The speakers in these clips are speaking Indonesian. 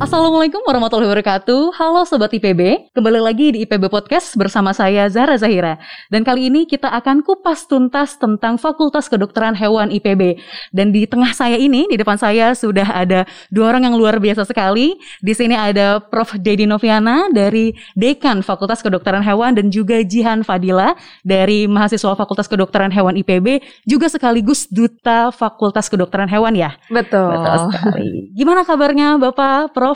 Assalamualaikum warahmatullahi wabarakatuh. Halo Sobat IPB, kembali lagi di IPB Podcast bersama saya Zara Zahira. Dan kali ini kita akan kupas tuntas tentang Fakultas Kedokteran Hewan IPB. Dan di tengah saya ini, di depan saya sudah ada dua orang yang luar biasa sekali. Di sini ada Prof. Dedi Noviana dari Dekan Fakultas Kedokteran Hewan dan juga Jihan Fadila dari mahasiswa Fakultas Kedokteran Hewan IPB, juga sekaligus Duta Fakultas Kedokteran Hewan ya. Betul. Betul sekali. Gimana kabarnya Bapak, Prof,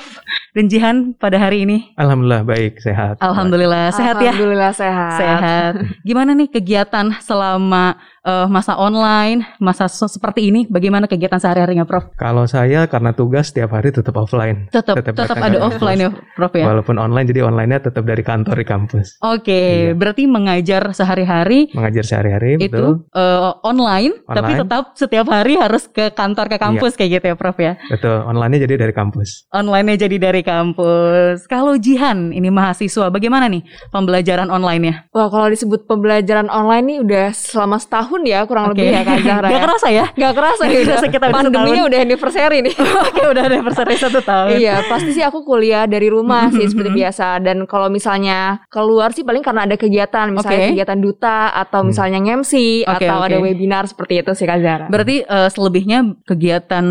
dan Jihan pada hari ini? Alhamdulillah baik, sehat. Alhamdulillah sehat ya. Alhamdulillah sehat. Sehat. Gimana nih kegiatan selama uh, masa online, masa so- seperti ini? Bagaimana kegiatan sehari-harinya, Prof? Kalau saya karena tugas setiap hari tetap offline. Tetap Tetap tetap ada offline ya, Prof ya. Walaupun online jadi online-nya tetap dari kantor di kampus. Oke, Iya. berarti mengajar sehari-hari Mengajar sehari-hari itu betul. uh, online, tapi Online. tetap setiap hari harus ke kantor ke kampus kayak gitu ya, Prof ya. Betul, online-nya jadi dari kampus. Online-nya jadi dari kampus. Kalau Jihan ini mahasiswa, bagaimana nih pembelajaran online-nya? Wah kalau disebut pembelajaran online nih udah selama setahun ya kurang Oke. lebih ya Kak Zahra Gak ya. kerasa ya? Gak kerasa Gak kerasa udah. kita udah Pandeminya udah anniversary nih. Oke udah anniversary satu tahun. iya pasti sih aku kuliah dari rumah sih seperti biasa Dan kalau misalnya keluar sih paling karena ada kegiatan Misalnya Oke. kegiatan duta atau Hmm. misalnya MC Oke, Atau oke. ada webinar seperti itu sih Kak Zahra Berarti eh, selebihnya kegiatan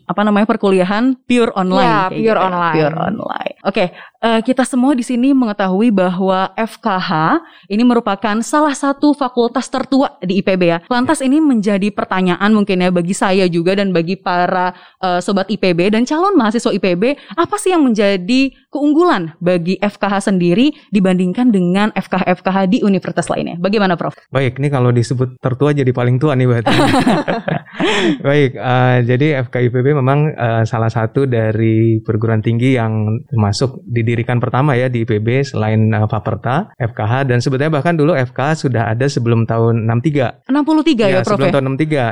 apa namanya perkuliahan pure online. Ya, pure ya. Online. Pure online. Oke, eh, kita semua di sini mengetahui bahwa FKH ini merupakan salah satu fakultas tertua di IPB ya. Lantas ini menjadi pertanyaan mungkin ya bagi saya juga dan bagi para eh, sobat IPB dan calon mahasiswa IPB, apa sih yang menjadi keunggulan bagi FKH sendiri dibandingkan dengan FKH-FKH di universitas lainnya? Bagaimana, Prof? Baik, ini kalau disebut tertua jadi paling tua nih berarti. baik, eh, jadi FKIPB memang eh, salah satu dari perguruan tinggi yang termasuk didirikan pertama ya di IPB selain eh, Faperta, FKH dan sebetulnya bahkan dulu FKH sudah ada sebelum tahun 63. 63 ya, Prof sebelum ya? tahun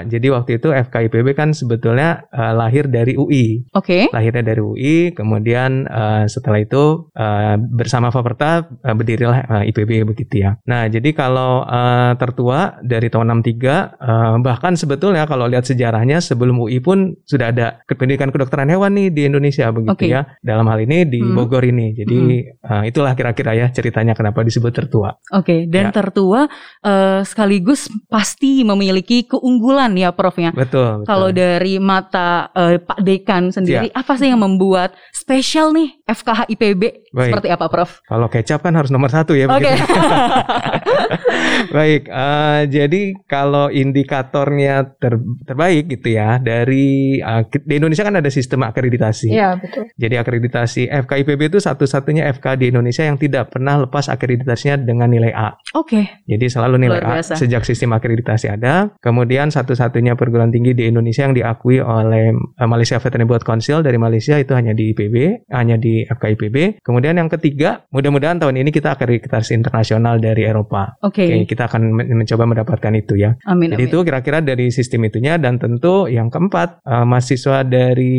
63. Jadi waktu itu FKIPB kan sebetulnya eh, lahir dari UI. Oke. Lahirnya dari UI, kemudian eh, setelah itu eh, bersama Faperta eh, berdirilah eh, IPB begitu ya. Nah, jadi kalau eh, tertua dari tahun 63 eh, bahkan sebetulnya kalau lihat sejarahnya sebelum UI pun sudah ada pendidikan kedokteran hewan nih di Indonesia begitu Oke. ya. Dalam hal ini di Hmm. Bogor ini. Jadi eh, itulah kira-kira ya ceritanya kenapa disebut tertua. Oke, dan Ya. tertua eh, sekaligus pasti memiliki keunggulan ya, Prof ya. Betul. betul. Kalau dari mata eh, Pak Dekan sendiri, apa sih yang membuat spesial nih FKH IPB? Baik. Seperti apa, Prof? Kalau kecap kan harus nomor satu ya. Oke. begitu. Baik, eh, jadi kalau indikatornya ter- terbaik gitu ya dari eh, di Indonesia kan ada sistem akreditasi. Iya betul Jadi akreditasi FKIPB itu satu-satunya FK di Indonesia yang tidak pernah lepas akreditasinya dengan nilai A. Oke. Jadi selalu nilai A sejak sistem akreditasi ada. Kemudian satu-satunya perguruan tinggi di Indonesia yang diakui oleh eh, Malaysia Veterinary Board Council dari Malaysia itu hanya di IPB, hanya di FKIPB. Kemudian yang ketiga, mudah-mudahan tahun ini kita akreditasi internasional dari Eropa. Oke. Oke, kita akan men- mencoba mendapatkan itu ya. Amin. Jadi amin. itu kira-kira dari sistem itunya dan tentu yang keempat eh, mahasiswa dari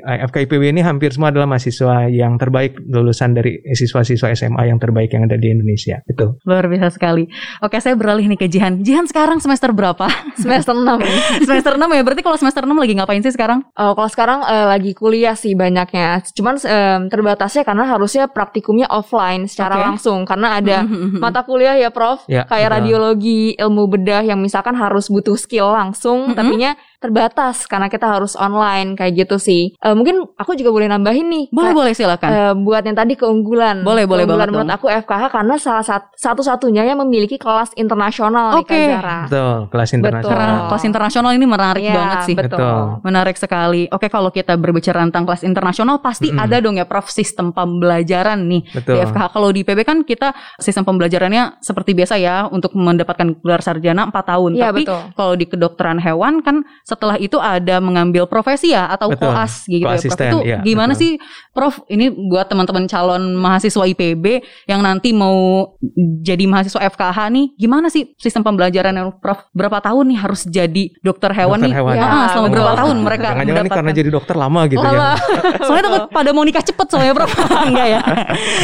eh, FKIPB ini hampir semua adalah mahasiswa yang terbaik lulusan dari siswa-siswa SMA yang terbaik yang ada di Indonesia. Itu. Luar biasa sekali. Oke, saya beralih nih ke Jihan. Jihan sekarang semester berapa? Semester 6 nih semester 6 ya. Berarti kalau semester 6 lagi ngapain sih sekarang? Oh, kalau sekarang eh, lagi kuliah sih banyaknya. Cuman em, terbatasnya karena harusnya praktikumnya offline secara Oke. langsung karena ada Mhm, mhm. mata kuliah ya Prof. Ya, kayak betul. radiologi, ilmu bedah yang misalkan harus butuh skill langsung Mhm. tapinya terbatas karena kita harus online kayak gitu sih. Eh, mungkin aku juga boleh nambahin nih. Boleh, Kayak, boleh silakan. eh, buat yang tadi keunggulan. Boleh, boleh keunggulan banget menurut aku FKH karena salah sat- satu-satunya yang memiliki kelas internasional Oke. nih Kak Zara. Betul, kelas Betul. internasional. Karena kelas internasional ini menarik Iya, banget sih. Betul. Betul. Menarik sekali. Oke, kalau kita berbicara tentang kelas internasional, pasti Mm-mm. ada dong ya, Prof, sistem pembelajaran nih Betul. di FKH. Kalau di IPB kan kita sistem pembelajarannya seperti biasa ya, untuk mendapatkan gelar sarjana 4 tahun. Iya, Tapi betul. kalau di kedokteran hewan kan setelah itu ada mengambil profesi ya atau Betul. koas gitu ya Prof. Itu iya, gimana betul. sih Prof? Ini buat teman-teman calon mahasiswa IPB yang nanti mau jadi mahasiswa FKH nih, gimana sih sistem pembelajaran yang Prof? Berapa tahun nih harus jadi dokter hewan Dokter nih? hewan. Ah, Ya, selama berapa tahun mereka Jangan-jangan nih karena jadi dokter lama gitu ya. Lama. Soalnya takut pada mau nikah cepet soalnya Prof. Enggak ya.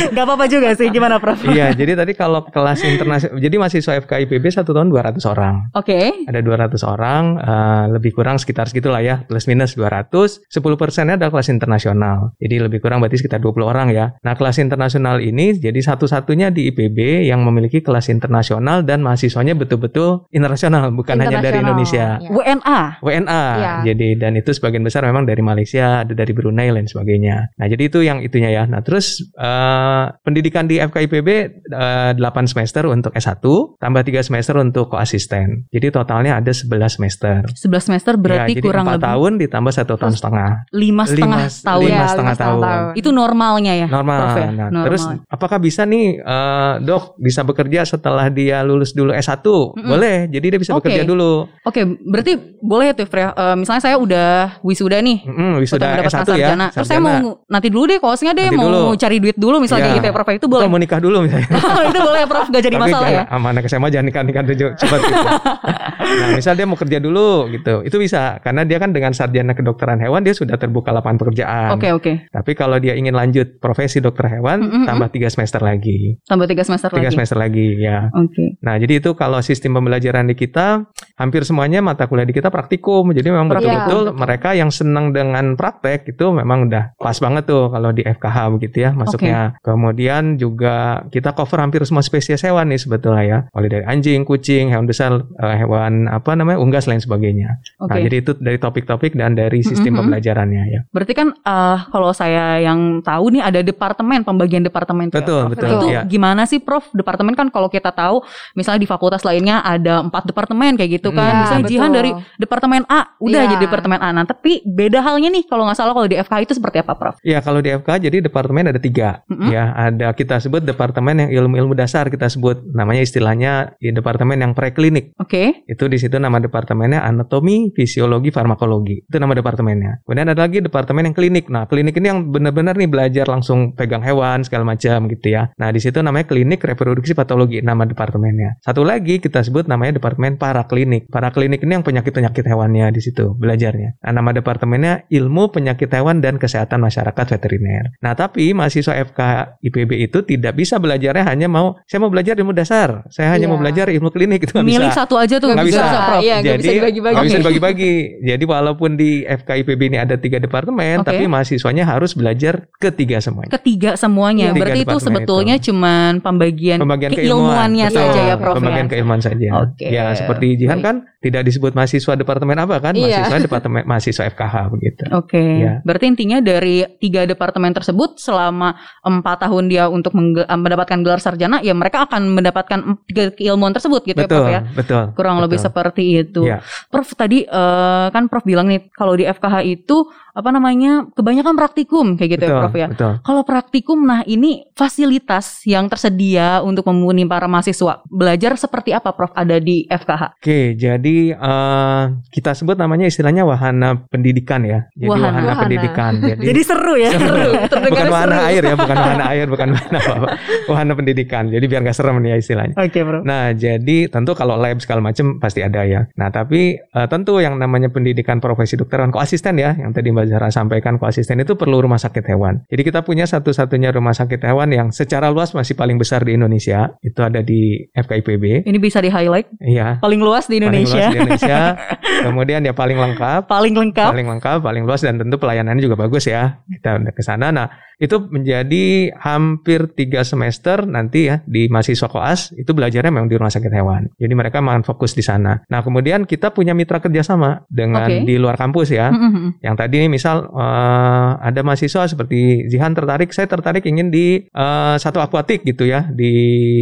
Enggak apa-apa juga sih. Gimana Prof? Iya, jadi tadi kalau kelas internasional, jadi mahasiswa FKIPB satu tahun 200 orang. Oke. Ada 200 orang, eh, lebih kurang sekitar segitulah ya, plus minus 200. 10 persennya adalah kelas internasional. Jadi lebih kurang berarti sekitar 20 orang ya. Nah kelas internasional ini jadi satu-satunya di IPB yang memiliki kelas internasional dan mahasiswanya betul-betul internasional, bukan hanya dari. Indonesia. Ya. WNA. WNA. Iya. Jadi dan itu sebagian besar memang dari Malaysia, ada dari Brunei dan sebagainya. Nah, jadi itu yang itunya ya. Nah, terus eh, pendidikan di FKIPB eh, 8 semester untuk S1, tambah 3 semester untuk koasisten. Jadi totalnya ada 11 semester. 11 semester berarti ya, jadi kurang 4 lebih tahun ditambah satu tahun setengah. lima setengah Lima- tahun. lima Ya, setengah tahun. Itu normalnya ya. Normal. Prof, ya? Nah, Normal. terus apakah bisa nih eh, dok bisa bekerja setelah dia lulus dulu S1? Mm-mm. Boleh. Jadi dia bisa Oke. bekerja dulu. Oke, berarti boleh tuh Freya. Eh, misalnya saya udah wisuda nih. Mm, Udah wisuda mendapatkan S1 ya. sarjana. Terus saya mau nanti dulu deh kosnya deh Nanti mau dulu. cari duit dulu misalnya Iya. kayak gitu ya Prof. Itu boleh. Atau mau nikah dulu misalnya. itu boleh ya Prof, gak jadi Tapi masalah ya. sama anak SMA jangan nikah nikah dulu cepat gitu. nah, misal dia mau kerja dulu gitu, itu bisa karena dia kan dengan sarjana kedokteran hewan dia sudah terbuka lapangan pekerjaan. Oke, oke. Tapi kalau dia ingin lanjut profesi dokter hewan, Mm, mm, mm. tambah tiga semester lagi, Tambah tiga semester tiga lagi. semester lagi ya. Oke. Nah, jadi itu kalau sistem pembelajaran di kita hampir semuanya mata kuliah di kita praktikum. Jadi memang betul-betul mereka yang senang dengan praktek itu memang udah pas banget tuh kalau di FKH begitu ya masuknya. Kemudian juga kita cover hampir semua spesies hewan nih sebetulnya ya. Mulai dari anjing, kucing, hewan besar, eh, hewan apa namanya unggas lain sebagainya. Oke. Nah, jadi itu dari topik-topik dan dari sistem Mm-mm. pembelajarannya ya. Berarti kan eh, kalau saya yang tahu nih ada departemen, pembagian departemen tuh ya, Betul, Prof. betul, Itu iya. gimana sih Prof? Departemen kan kalau kita tahu misalnya di fakultas lainnya ada empat departemen kayak gitu kan. Iya, misalnya Jihan betul. dari departemen A udah Iya. jadi departemen A. Nah, tapi beda halnya nih kalau nggak salah kalau di FK itu seperti apa Prof? Ya kalau di FK jadi departemen ada tiga Mm-mm. ya ada kita sebut departemen yang ilmu-ilmu dasar kita sebut namanya istilahnya di departemen yang preklinik Oke. itu di situ nama departemennya anatomi fisiologi farmakologi. Itu nama departemennya. Kemudian ada lagi departemen yang klinik. Nah klinik ini yang benar-benar nih belajar langsung pegang hewan segala macam gitu ya. Nah di situ namanya klinik reproduksi patologi nama departemennya. Satu lagi kita sebut namanya departemen paraklinik. Paraklinik ini yang penyakit-penyakit hewannya di situ belajarnya. Nah, nama departemennya ilmu penyakit hewan dan kesehatan masyarakat veteriner. Nah tapi mahasiswa FK IPB itu tidak bisa belajarnya hanya mau saya mau belajar ilmu dasar. Saya hanya Iya. mau belajar ilmu klinik. Itu nggak Milih bisa. satu aja tuh Nggak bisa. Prof. Iya, nggak bisa Jadi, dibagi-bagi. nggak bisa Oke. Dibagi-bagi. Jadi walaupun di FKIPB ini ada tiga departemen, Oke. tapi mahasiswanya harus belajar ketiga semuanya. Ketiga semuanya. Iya. Berarti itu sebetulnya itu. cuman pembagian, Pembagian keilmuannya keilmuan. saja Betul, ya Prof Pembagian ya. keilmuan saja. Oke. Ya seperti Jihan Baik. kan tidak disebut mahasiswa departemen apa kan? Iya. Mahasiswa departemen mahasiswa FKH begitu. Oke, Iya. berarti intinya dari tiga departemen tersebut selama empat tahun dia untuk mengge- mendapatkan gelar sarjana, ya mereka akan mendapatkan tiga keilmuan tersebut gitu betul, ya Prof ya. betul. Kurang lebih betul. seperti itu. Iya. Prof tadi eh, kan Prof bilang nih kalau di FKH itu apa namanya kebanyakan praktikum kayak gitu betul, ya Prof ya. Betul. Kalau praktikum, nah ini fasilitas yang tersedia untuk memenuhi para mahasiswa belajar seperti apa Prof ada di FKH? Oke, jadi eh, kita sebut namanya istilahnya wahana pendidikan ya. Jadi Wahana. wahana, Wahana. pendidikan. Jadi, Jadi seru ya. Seru. Bukan wahana seru. air ya, bukan wahana air, bukan wahana apa, wahana pendidikan. Jadi biar nggak serem nih ya istilahnya. Oke Prof. Nah, jadi tentu kalau lab segala macam pasti ada ya. Nah, tapi eh, tentu yang namanya pendidikan profesi dokteran koasisten ya, yang tadi Mbak Zara sampaikan koasisten itu perlu rumah sakit hewan. Jadi kita punya satu-satunya rumah sakit hewan yang secara luas masih paling besar di Indonesia. Itu ada di FKIPB. Ini bisa di highlight Iya. paling luas di Indonesia. Luas di Indonesia. Kemudian ya paling lengkap. paling lengkap. Paling lengkap, paling luas dan tentu pelayanannya juga bagus ya. Kita ke sana. Nah, itu menjadi hampir tiga semester nanti ya di mahasiswa koas itu belajarnya memang di rumah sakit hewan. Jadi mereka memang fokus di sana. Nah, kemudian kita punya mitra kerjasama dengan Oke. di luar kampus ya. Mm-mm. Yang tadi nih misal eh, ada mahasiswa seperti Zihan tertarik, saya tertarik ingin di eh, satu akuatik gitu ya, di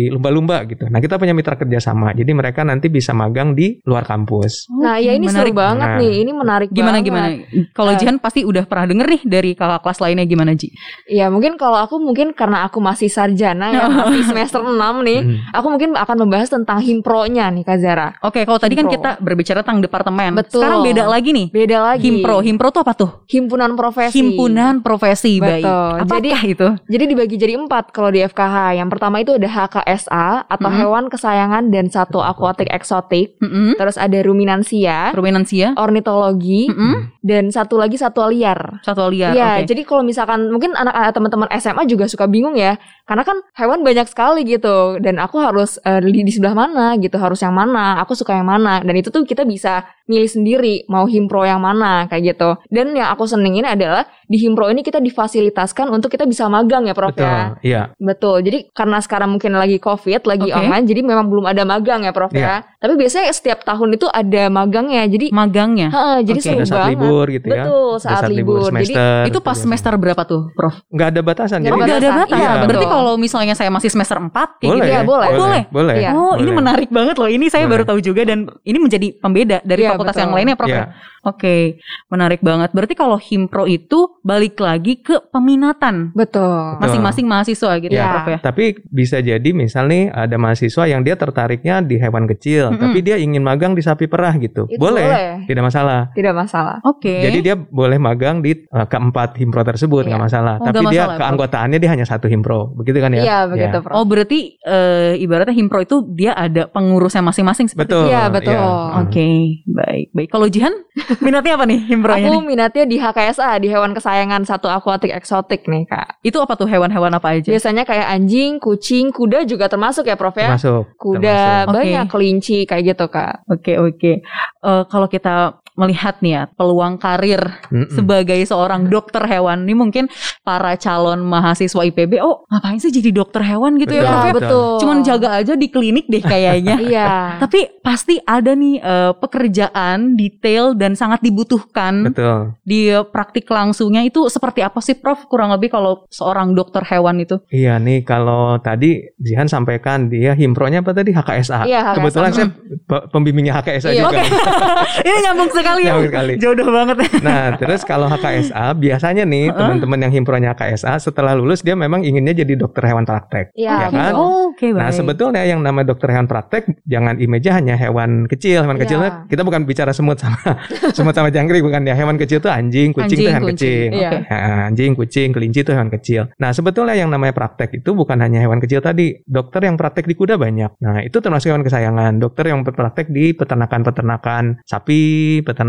lumba-lumba gitu. Nah, kita punya mitra kerjasama. Jadi mereka nanti bisa magang di luar kampus. Nah, ya ini menarik. seru banget Nah. nih. Ini menarik Gimana banget. gimana? Kalau Eh. Jihan pasti udah pernah denger nih dari kakak kelas lainnya gimana Ji? Iya mungkin kalau aku mungkin karena aku masih sarjana ya masih semester 6 nih Hmm. Aku mungkin akan membahas tentang himpronya nih Kak Zara Oke, kalau tadi kan kita berbicara tentang departemen. Betul. Sekarang beda lagi nih. Beda lagi Himpro, himpro tuh apa tuh? Himpunan profesi Himpunan profesi baik. Betul. Apakah Jadi- itu? Jadi dibagi jadi empat kalau di FKH Yang pertama itu ada HKSA Atau Mhm. hewan kesayangan dan satwa akuatik eksotik Mm-mm. Terus ada ruminansia Ruminansia. Ornitologi Mm-mm. Dan satu lagi satwa liar Satwa liar. Iya, oke. jadi kalau misalkan mungkin anak-anak teman-teman SMA juga suka bingung ya, karena kan hewan banyak sekali gitu, dan aku harus eh, di, di sebelah mana gitu, harus yang mana, aku suka yang mana, dan itu tuh kita bisa milih sendiri mau himpro yang mana kayak gitu. Dan yang aku senengin adalah di himpro ini kita difasilitaskan untuk kita bisa magang ya, Prof Betul. ya. Iya. Betul. Jadi karena sekarang mungkin lagi COVID, lagi Oke. online, jadi memang belum ada magang ya, Prof ya. Tapi biasanya setiap tahun itu ada magangnya, jadi magangnya. Heeh, jadi Oke. seru saat banget. libur gitu ya. Betul, Pada saat, libur. Jadi semester. Itu pas gitu semester berapa tuh, Prof? Nggak ada batasan. Nggak Oh, jadi nggak ada batasan. batas. Iya, Berarti betul. kalau misalnya saya masih semester 4 kayak boleh, gitu. ya, boleh. Boleh. boleh. Iya. Oh, ini boleh. menarik banget loh. Ini saya Boleh. baru tahu juga dan ini menjadi pembeda dari Iya, fakultas betul. yang lainnya, Prof. Iya. ya? Oke, menarik banget. Berarti kalau himpro itu balik lagi ke peminatan betul. masing-masing mahasiswa gitu ya, Iya. Prof ya. Tapi bisa jadi misal nih ada mahasiswa yang dia tertariknya di hewan kecil, Mm-mm. tapi dia ingin magang di sapi perah gitu. Itu boleh, boleh. tidak masalah. Tidak masalah. Oke. Jadi dia boleh magang di uh, keempat himpro tersebut nggak Iya. masalah. Oh, Tapi dia masalah, Prof. keanggotaannya dia hanya satu himpro, begitu kan ya? Iya, begitu, Ya. Prof. Oh, berarti eh, ibaratnya himpro itu dia ada pengurusnya masing-masing seperti Betul. Iya, betul. iya. Oke, baik, baik. Kalau Jihan, minatnya apa nih himbronya Aku nih? minatnya di HKSA, di hewan kesayangan satu akuatik eksotik nih, Kak. Itu apa tuh hewan-hewan apa aja? Biasanya kayak anjing, kucing, kuda juga termasuk ya, Prof ya? Termasuk. Kuda, Oke. banyak kelinci kayak gitu, Kak. Oke, oke. Eh, kalau kita melihat nih ya peluang karir Mm-mm. sebagai seorang dokter hewan, ini mungkin para calon mahasiswa IPB, oh ngapain sih jadi dokter hewan gitu ya, Betul. Prof? Iya, ya? betul. Cuman jaga aja di klinik deh kayaknya. Iya. Tapi pasti ada nih eh, pekerjaan detail dan sangat dibutuhkan Betul. di praktik langsungnya itu seperti apa sih Prof? Kurang lebih kalau seorang dokter hewan itu. Iya nih kalau tadi Jihan sampaikan dia himpronya apa tadi HKSA. Iya, HKSA. Kebetulan saya pe- pembimbingnya HKSA Iya, juga. Ini nyambung sekali ya. Nyambung sekali. Jodoh banget. Nah, terus kalau HKSA biasanya nih teman-teman yang himpronya HKSA setelah lulus dia memang inginnya jadi dokter hewan praktek. Iya, ya kan? Oh, Oke, Nah, baik. sebetulnya yang nama dokter hewan praktek jangan image hanya hewan kecil. Hewan Iya. kecilnya kita bukan bicara semut sama semut sama jangkrik bukan ya. Hewan kecil itu anjing, kucing itu hewan kucing. kecil. Iya. Nah, anjing, kucing, kelinci itu hewan kecil. Nah, sebetulnya yang namanya praktek itu bukan hanya hewan kecil tadi. Dokter yang praktek di kuda banyak. Nah, itu termasuk hewan kesayangan. Dokter yang berpraktek di peternakan-peternakan sapi, peternakan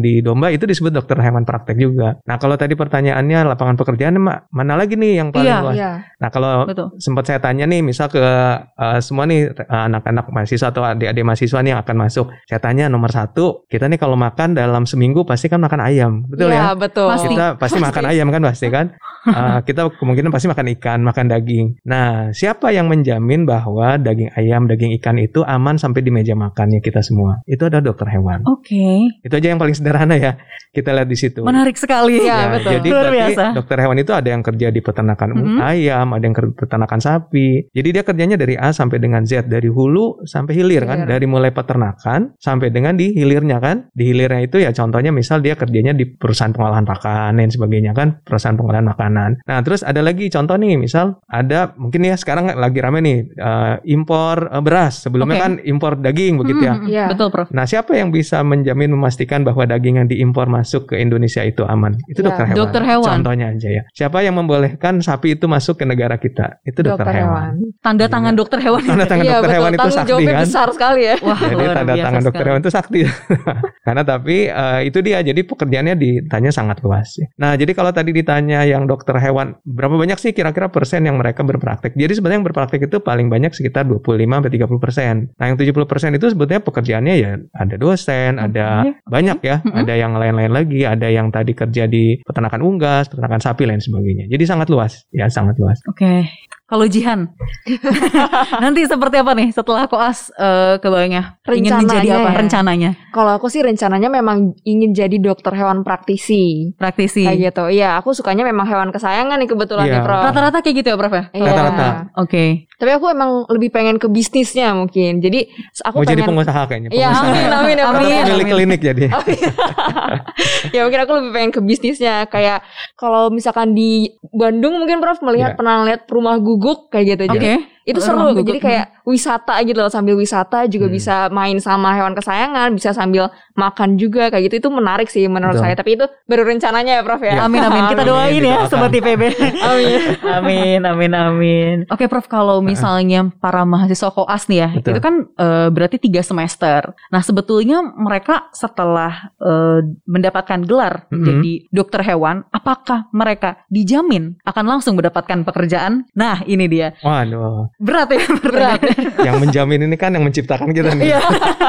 di domba itu disebut dokter hewan praktek juga. Nah, kalau tadi pertanyaannya lapangan pekerjaan Mak, mana lagi nih yang paling Iya, luas? Iya. Nah, kalau Betul. sempat saya tanya nih misal ke uh, semua nih uh, anak-anak mahasiswa atau adik-adik mahasiswa nih yang akan masuk saya tanya nomor satu kita nih kalau makan dalam seminggu pasti kan makan ayam betul Iya, ya betul. Pasti. kita pasti makan ayam kan pasti kan Uh, kita kemungkinan pasti makan ikan makan daging nah siapa yang menjamin bahwa daging ayam daging ikan itu aman sampai di meja makannya kita semua itu adalah dokter hewan Oke, itu aja yang paling sederhana ya kita lihat di situ menarik sekali. Iya, Ya, betul. Jadi Luar berarti biasa. dokter hewan itu ada yang kerja di peternakan Mhm. ayam, ada yang kerja di peternakan sapi. Jadi dia kerjanya dari A sampai dengan Z, dari hulu sampai hilir kan, dari mulai peternakan sampai dengan di hilirnya kan. Di hilirnya itu ya contohnya misal dia kerjanya di perusahaan pengolahan pakan dan sebagainya kan, perusahaan pengolahan makanan. Nah, terus ada lagi contoh nih, misal ada mungkin ya sekarang lagi rame nih eh, impor eh, beras. Sebelumnya Oke. kan impor daging begitu ya. Hmm, Iya. Betul, Prof. Nah, siapa yang bisa menjamin memastikan bahwa daging yang diimpor masuk ke Indonesia itu aman? Itu Ya, dokter hewan. dokter hewan. Contohnya aja ya. Siapa yang membolehkan sapi itu masuk ke negara kita? Itu dokter, hewan. Tanda tangan dokter hewan. Tanda tangan Iya, dokter betul. hewan itu Tanggung sakti jawabnya kan? besar sekali ya. Wah, Jadi luar tanda biasa tangan dokter sekali. hewan itu sakti. Karena tapi eh, itu dia. Jadi pekerjaannya ditanya sangat luas. ya. Nah, jadi kalau tadi ditanya yang dokter hewan berapa banyak sih kira-kira persen yang mereka berpraktek? Jadi sebenarnya yang berpraktek itu paling banyak sekitar 25 sampai 30 persen. Nah, yang 70 persen itu sebetulnya pekerjaannya ya ada dosen, ada. Banyak ya, Mm-mm. ada yang lain-lain lagi, ada yang tadi kerja di peternakan unggas, peternakan sapi lain sebagainya. Jadi sangat luas, ya sangat luas. Oke. Kalau Jihan, nanti seperti apa nih setelah koas eh, kebayangnya? Ingin menjadi Rencananya apa ya. rencananya? Kalau aku sih rencananya memang ingin jadi dokter hewan praktisi. Praktisi. Kayak gitu. Iya, aku sukanya memang hewan kesayangan nih kebetulan Iya. nih, Prof. Rata-rata kayak gitu ya, Prof ya? Iya. Rata-rata. Oke. Tapi aku emang lebih pengen ke bisnisnya mungkin. Jadi aku Mau jadi pengen pengusaha kayaknya. Iya, pengusaha. amin amin ya, Amin. Pemilik amin. klinik jadi. ya mungkin aku lebih pengen ke bisnisnya kayak kalau misalkan di Bandung mungkin Prof melihat Iya. pernah lihat rumah guguk kayak gitu. Oke. Jadi itu seru guguk. jadi kayak wisata gitu loh sambil wisata juga Hmm. bisa main sama hewan kesayangan bisa sambil makan juga kayak gitu itu menarik sih menurut Betul. saya tapi itu baru rencananya ya Prof ya Iya. Amin amin. Kita Amin, doain ya didoakan. sobat IPB. amin amin amin amin. Oke Prof kalau misalnya para mahasiswa koas nih ya, Betul. itu kan eh, berarti tiga semester. Nah sebetulnya mereka setelah eh, mendapatkan gelar Mhm. jadi dokter hewan, apakah mereka dijamin akan langsung mendapatkan pekerjaan? Nah ini dia Waduh. Berat ya berat yang menjamin ini kan yang menciptakan kita nih. Iya.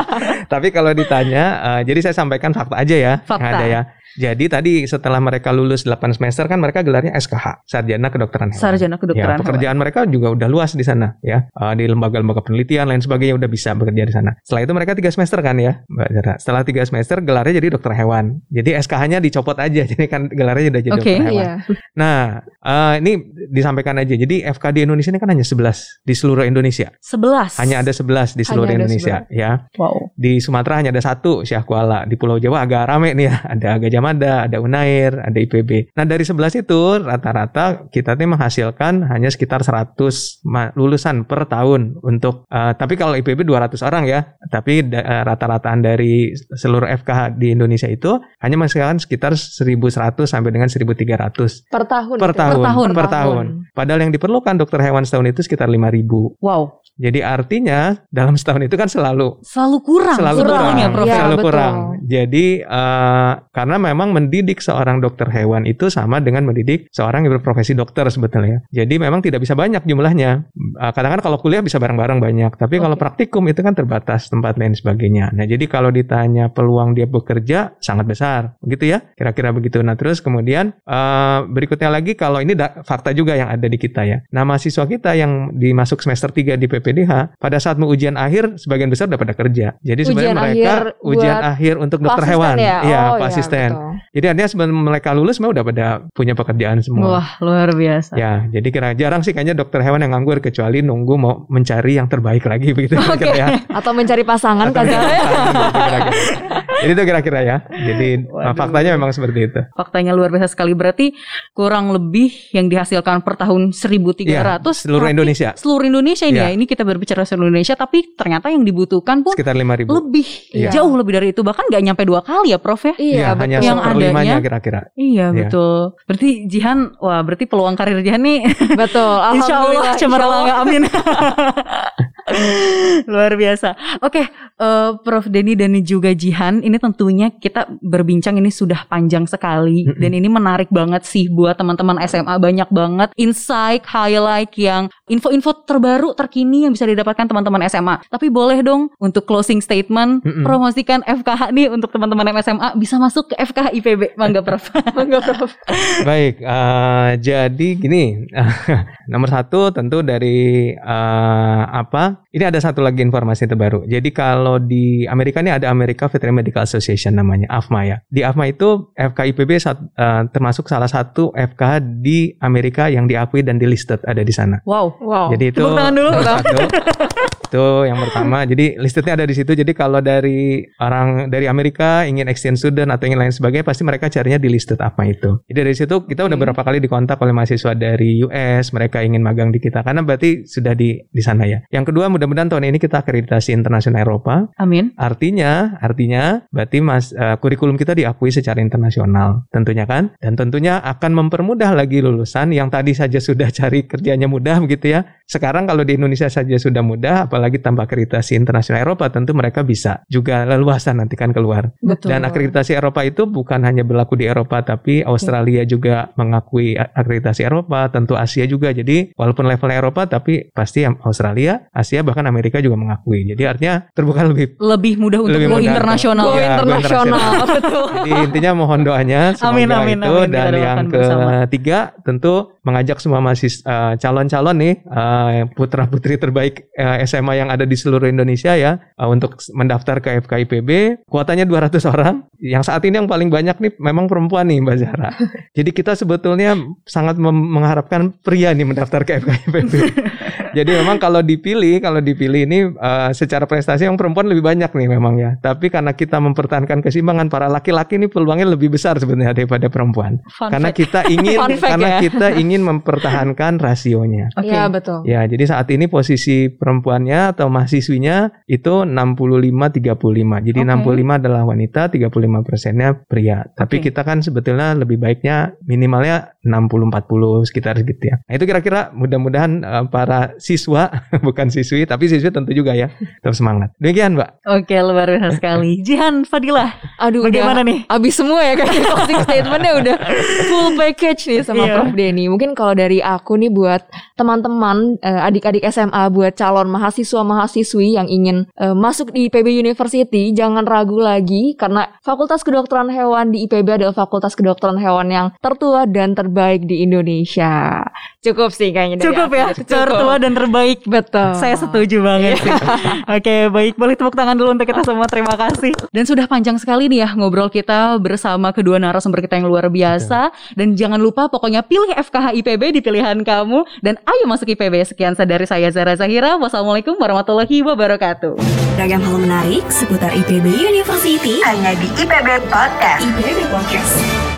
Tapi kalau ditanya, eh, jadi saya sampaikan fakta aja ya. Fakta. Ada ya. Jadi tadi setelah mereka lulus 8 semester kan mereka gelarnya SKH, Sarjana Kedokteran Hewan. Sarjana Ya, kedokteran hewan. pekerjaan mereka juga udah luas di sana ya Eh, di lembaga-lembaga penelitian lain sebagainya udah bisa bekerja di sana. Setelah itu mereka tiga semester kan ya, Mbak Zara. Setelah tiga semester gelarnya jadi dokter hewan. Jadi SKH-nya dicopot aja, jadi kan gelarnya udah jadi Oke, dokter hewan. iya Nah, eh, ini disampaikan aja. Jadi FK di Indonesia ini kan hanya 11 di seluruh Indonesia. Sebelas. Hanya ada 11 di seluruh Hanya Indonesia ya. Wow. Di Sumatera hanya ada satu Syah Kuala. Di Pulau Jawa agak rame nih ya. Ada Gajah Mada, ada Unair, ada IPB. Nah dari 11 itu rata-rata kita nih menghasilkan hanya sekitar 100 ma- lulusan per tahun untuk. eh, tapi kalau IPB 200 orang ya. Tapi da- eh, rata-rataan dari seluruh FKH di Indonesia itu hanya menghasilkan sekitar 1100 sampai dengan 1300 per tahun per tahun. tahun. Per tahun. Padahal yang diperlukan dokter hewan setahun itu sekitar 5000 Wow. Jadi artinya dalam setahun itu kan selalu Selalu kurang. selalu sebetulnya, kurang, Prof. Iya, selalu betul. kurang. Jadi eh, karena memang mendidik seorang dokter hewan itu sama dengan mendidik seorang yang berprofesi dokter sebetulnya. Jadi memang tidak bisa banyak jumlahnya. Eh, Kadang-kadang kalau kuliah bisa bareng-bareng banyak, tapi kalau Oke. praktikum itu kan terbatas tempat lain sebagainya. Nah jadi kalau ditanya peluang dia bekerja sangat besar, begitu ya? Kira-kira begitu. Nah terus kemudian eh, berikutnya lagi kalau ini da- fakta juga yang ada di kita ya. Nah mahasiswa kita yang dimasuk semester 3 di PPDH pada saat mau ujian akhir sebagian besar udah pada kerja. Jadi sebenarnya Ujian mereka akhir ujian akhir untuk dokter Asisten hewan. ya? Iya, Oh, Pak iya, asisten. betul. Jadi artinya sebelum mereka lulus memang udah pada punya pekerjaan semua. Wah, luar biasa. Ya, jadi kira jarang sih kayaknya dokter hewan yang nganggur kecuali nunggu mau mencari yang terbaik lagi begitu Oke. kira-kira ya. atau mencari pasangan kira-kira. Jadi itu kira-kira ya. Jadi Waduh. faktanya memang seperti itu. Faktanya luar biasa sekali. Berarti kurang lebih yang dihasilkan per tahun 1.300. Iya, seluruh Indonesia. Seluruh Indonesia ini Iya. ya. Ini kita berbicara seluruh Indonesia. Tapi ternyata yang dibutuhkan pun Sekitar 5000. lebih. Iya. Jauh lebih dari itu. Bahkan nggak nyampe dua kali ya Prof ya. Iya, betul. hanya Yang adanya- kira-kira. Iya Iya. betul. Berarti Jihan, wah berarti peluang karir Jihan nih Betul. Insya Allah Alhamdulillah, cemerlang insya Allah. amin. Luar biasa. Oke, eh, Prof Denny dan juga Jihan, ini tentunya kita berbincang ini sudah panjang sekali Mm-mm. dan ini menarik banget sih buat teman-teman SMA banyak banget insight, highlight yang info-info terbaru terkini yang bisa didapatkan teman-teman SMA. Tapi boleh dong untuk closing statement Mm-mm. promosikan FKH nih untuk teman-teman SMA bisa masuk ke FKH IPB. Mangga Prof. Mangga, Prof. Baik, eh, jadi gini, nomor satu tentu dari eh, apa? Ini ada satu lagi informasi terbaru. Jadi kalau di Amerika ini ada America Veterinary Medical Association namanya AFMA ya. Di AFMA itu FKIPB sat- eh, termasuk salah satu FK di Amerika yang diakui dan di listed ada di sana. Wow. Wow. Jadi itu Tepuk tangan dulu. nomor satu. itu yang pertama. Jadi listednya ada di situ. Jadi kalau dari orang dari Amerika ingin exchange student atau ingin lain sebagainya, pasti mereka carinya di listed apa itu. Jadi dari situ kita udah beberapa kali dikontak oleh mahasiswa dari US, mereka ingin magang di kita karena berarti sudah di di sana ya. Yang kedua mudah-mudahan tahun ini kita akreditasi internasional Eropa. Amin. Artinya, artinya berarti mas eh, kurikulum kita diakui secara internasional, tentunya kan, dan tentunya akan mempermudah lagi lulusan yang tadi saja sudah cari kerjanya mudah begitu ya. Sekarang kalau di Indonesia saja sudah mudah, apalagi apalagi tanpa akreditasi internasional Eropa tentu mereka bisa juga leluasa nanti kan keluar. Betul. Dan akreditasi Eropa itu bukan hanya berlaku di Eropa tapi Australia juga mengakui akreditasi Eropa, tentu Asia juga. Jadi walaupun levelnya Eropa tapi pasti Australia, Asia bahkan Amerika juga mengakui. Jadi artinya terbuka lebih Lebih mudah untuk Lebih go mudah. internasional. Go Iya, internasional. Betul. Jadi intinya mohon doanya semoga Amin, amin, itu amin. Dan yang bersama. ketiga tentu mengajak semua mahasiswa eh, calon-calon nih putra putri terbaik eh, SMA yang ada di seluruh Indonesia ya eh, untuk mendaftar ke FKIPB kuotanya 200 orang yang saat ini yang paling banyak nih memang perempuan nih Mbak Zahra. Jadi kita sebetulnya sangat mengharapkan pria nih mendaftar ke FKIPB. Jadi memang kalau dipilih, kalau dipilih ini eh, secara prestasi yang perempuan lebih banyak nih memang ya. Tapi karena kita mempertahankan keseimbangan para laki-laki ini peluangnya lebih besar sebenarnya daripada perempuan. Fun karena fact. kita ingin karena ya. kita ingin mempertahankan rasionya. Oke. Iya betul. Ya, jadi saat ini posisi perempuannya atau mahasiswinya itu 65-35. Jadi Oke. 65 adalah wanita, 35 persennya pria. Tapi Oke. kita kan sebetulnya lebih baiknya minimalnya 60-40 sekitar gitu ya. Nah itu kira-kira mudah-mudahan eh, para siswa, bukan siswi, tapi siswi tentu juga ya, tetap semangat. Demikian Mbak. Oke, luar biasa sekali. Jihan Fadilah, Aduh bagaimana udah nih? Abis semua ya kayaknya closing statementnya udah full package nih sama Iya. Prof Denny. Mungkin kalau dari aku nih buat teman-teman eh, adik-adik SMA buat calon mahasiswa mahasiswi yang ingin eh, masuk di IPB University jangan ragu lagi karena Fakultas Kedokteran Hewan di IPB adalah Fakultas Kedokteran Hewan yang tertua dan terbaik di Indonesia. Cukup sih kayaknya dari Cukup ya, Cukup. tertua dan terbaik. Betul. Saya setuju banget sih. Oke, baik. Boleh tepuk tangan dulu untuk kita semua. Terima kasih. Dan sudah panjang sekali nih ya ngobrol kita bersama kedua narasumber kita yang luar biasa. Dan jangan lupa pokoknya pilih FKH IPB di pilihan kamu. Dan ayo masuk IPB. Sekian dari saya Zara Zahira. Wassalamualaikum warahmatullahi wabarakatuh. Ragam hal menarik seputar IPB University hanya di IPB Podcast. IPB Podcast.